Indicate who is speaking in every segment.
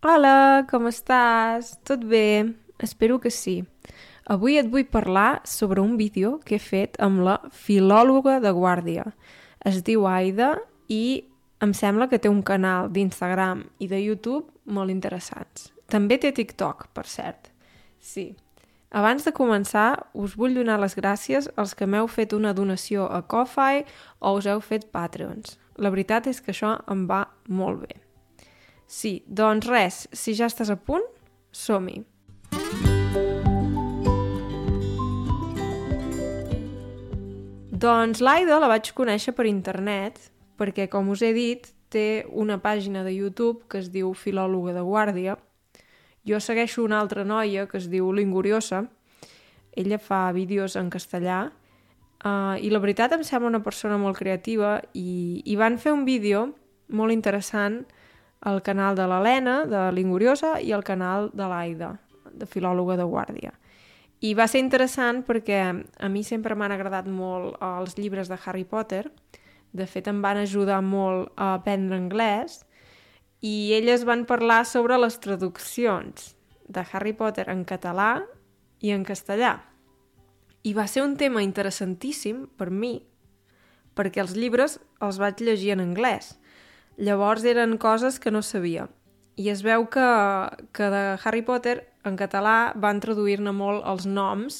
Speaker 1: Hola, com estàs? Tot bé? Espero que sí. Avui et vull parlar sobre un vídeo que he fet amb la filòloga de guàrdia. Es diu Aida i em sembla que té un canal d'Instagram i de YouTube molt interessants. També té TikTok, per cert. Sí. Abans de començar, us vull donar les gràcies als que m'heu fet una donació a Ko-Fi o us heu fet Patreons. La veritat és que això em va molt bé. Sí, doncs res, si ja estàs a punt, som-hi. Doncs l'Aida la vaig conèixer per internet perquè, com us he dit, té una pàgina de YouTube que es diu Filòloga de Guàrdia. Jo segueixo una altra noia que es diu Linguriosa. Ella fa vídeos en castellà uh, i la veritat em sembla una persona molt creativa i, i van fer un vídeo molt interessant el canal de l'Helena, de Linguriosa, i el canal de l'Aida, de filòloga de guàrdia. I va ser interessant perquè a mi sempre m'han agradat molt els llibres de Harry Potter, de fet em van ajudar molt a aprendre anglès, i elles van parlar sobre les traduccions de Harry Potter en català i en castellà. I va ser un tema interessantíssim per mi, perquè els llibres els vaig llegir en anglès, Llavors eren coses que no sabia. I es veu que, que de Harry Potter en català van traduir-ne molt els noms,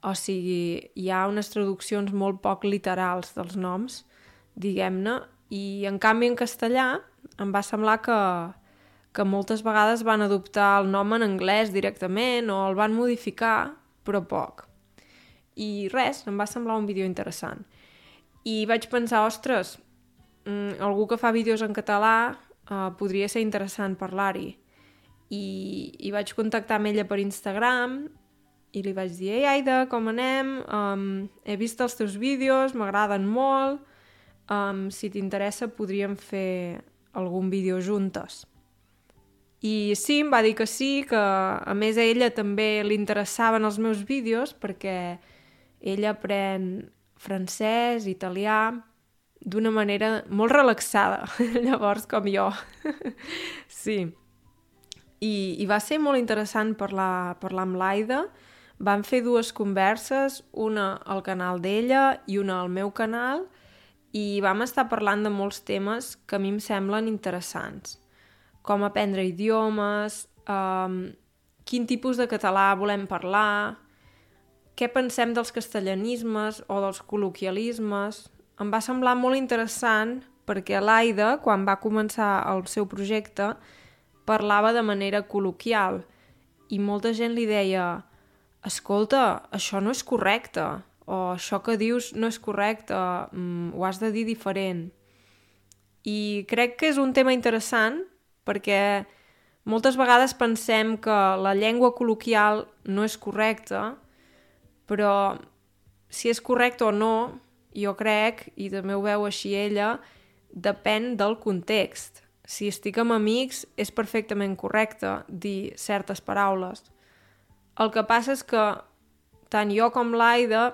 Speaker 1: o sigui, hi ha unes traduccions molt poc literals dels noms, diguem-ne, i en canvi en castellà em va semblar que, que moltes vegades van adoptar el nom en anglès directament o el van modificar, però poc. I res, em va semblar un vídeo interessant. I vaig pensar, ostres, mm, algú que fa vídeos en català uh, podria ser interessant parlar-hi. I, I vaig contactar amb ella per Instagram i li vaig dir Ei, Aida, com anem? Um, he vist els teus vídeos, m'agraden molt. Um, si t'interessa, podríem fer algun vídeo juntes. I sí, em va dir que sí, que a més a ella també li interessaven els meus vídeos perquè ella aprèn francès, italià, d'una manera molt relaxada, llavors com jo. sí. I, I va ser molt interessant parlar, parlar amb l'Aida. Vam fer dues converses, una al canal d'ella i una al meu canal, i vam estar parlant de molts temes que a mi em semblen interessants. Com aprendre idiomes, um, quin tipus de català volem parlar, què pensem dels castellanismes o dels col·loquialismes, em va semblar molt interessant perquè l'Aida, quan va començar el seu projecte, parlava de manera col·loquial i molta gent li deia escolta, això no és correcte o això que dius no és correcte, mm, ho has de dir diferent. I crec que és un tema interessant perquè moltes vegades pensem que la llengua col·loquial no és correcta, però si és correcte o no jo crec, i també ho veu així ella, depèn del context. Si estic amb amics, és perfectament correcte dir certes paraules. El que passa és que tant jo com l'Aida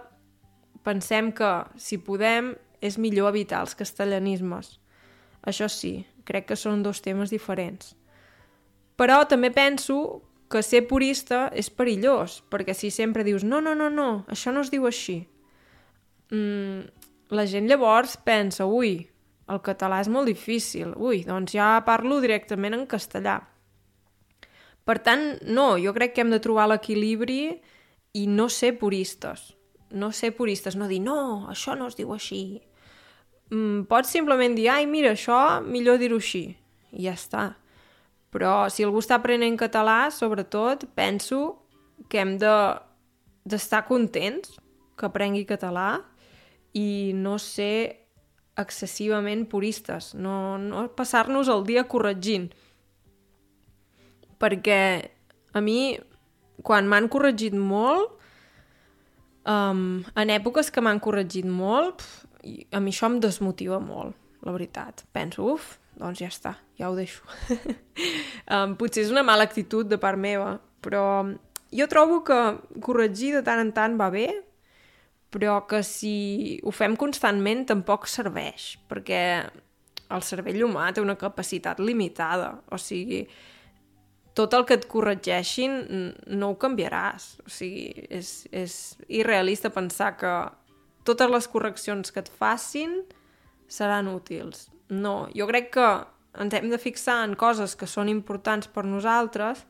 Speaker 1: pensem que, si podem, és millor evitar els castellanismes. Això sí, crec que són dos temes diferents. Però també penso que ser purista és perillós, perquè si sempre dius no, no, no, no, això no es diu així, mm, la gent llavors pensa, ui, el català és molt difícil, ui, doncs ja parlo directament en castellà. Per tant, no, jo crec que hem de trobar l'equilibri i no ser puristes. No ser puristes, no dir, no, això no es diu així. Mm, pots simplement dir, ai, mira, això millor dir-ho així. I ja està. Però si algú està aprenent català, sobretot, penso que hem de d'estar contents que aprengui català i no ser excessivament puristes, no, no passar-nos el dia corregint. Perquè a mi, quan m'han corregit molt, um, en èpoques que m'han corregit molt, pf, a mi això em desmotiva molt, la veritat. Penso, uf, doncs ja està, ja ho deixo. um, potser és una mala actitud de part meva, però jo trobo que corregir de tant en tant va bé, però que si ho fem constantment tampoc serveix, perquè el cervell humà té una capacitat limitada, o sigui, tot el que et corregeixin no ho canviaràs. O sigui, és, és irrealista pensar que totes les correccions que et facin seran útils. No, jo crec que ens hem de fixar en coses que són importants per nosaltres.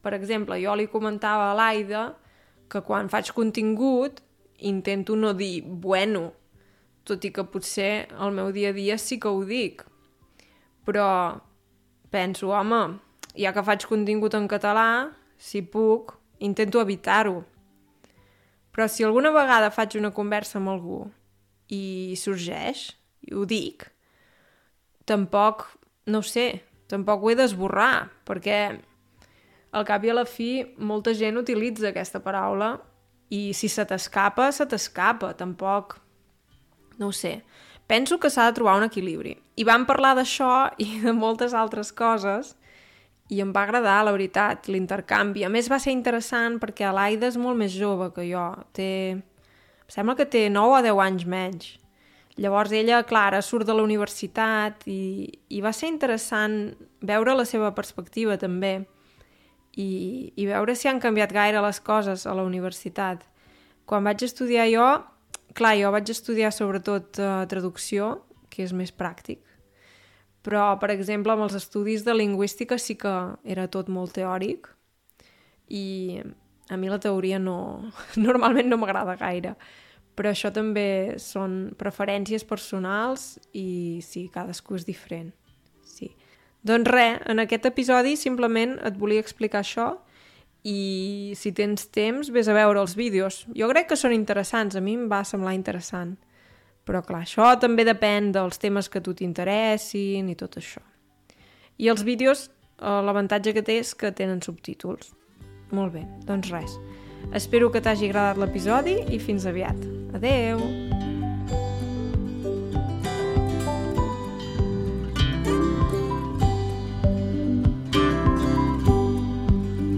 Speaker 1: Per exemple, jo li comentava a l'Aida que quan faig contingut intento no dir bueno, tot i que potser al meu dia a dia sí que ho dic. Però penso, home, ja que faig contingut en català, si puc, intento evitar-ho. Però si alguna vegada faig una conversa amb algú i sorgeix, i ho dic, tampoc, no sé, tampoc ho he d'esborrar, perquè al cap i a la fi molta gent utilitza aquesta paraula i si se t'escapa, se t'escapa, tampoc... No ho sé. Penso que s'ha de trobar un equilibri. I vam parlar d'això i de moltes altres coses i em va agradar, la veritat, l'intercanvi. A més, va ser interessant perquè l'Aida és molt més jove que jo. Té... Em sembla que té 9 o 10 anys menys. Llavors ella, Clara, surt de la universitat i, i va ser interessant veure la seva perspectiva també i, i veure si han canviat gaire les coses a la universitat. Quan vaig estudiar jo, clar, jo vaig estudiar sobretot eh, traducció, que és més pràctic, però, per exemple, amb els estudis de lingüística sí que era tot molt teòric i a mi la teoria no... normalment no m'agrada gaire. Però això també són preferències personals i sí, cadascú és diferent. Sí. Doncs res, en aquest episodi simplement et volia explicar això i si tens temps vés a veure els vídeos. Jo crec que són interessants, a mi em va semblar interessant. Però clar, això també depèn dels temes que tu t'interessin i tot això. I els vídeos, eh, l'avantatge que té és que tenen subtítols. Molt bé, doncs res. Espero que t'hagi agradat l'episodi i fins aviat. Adeu!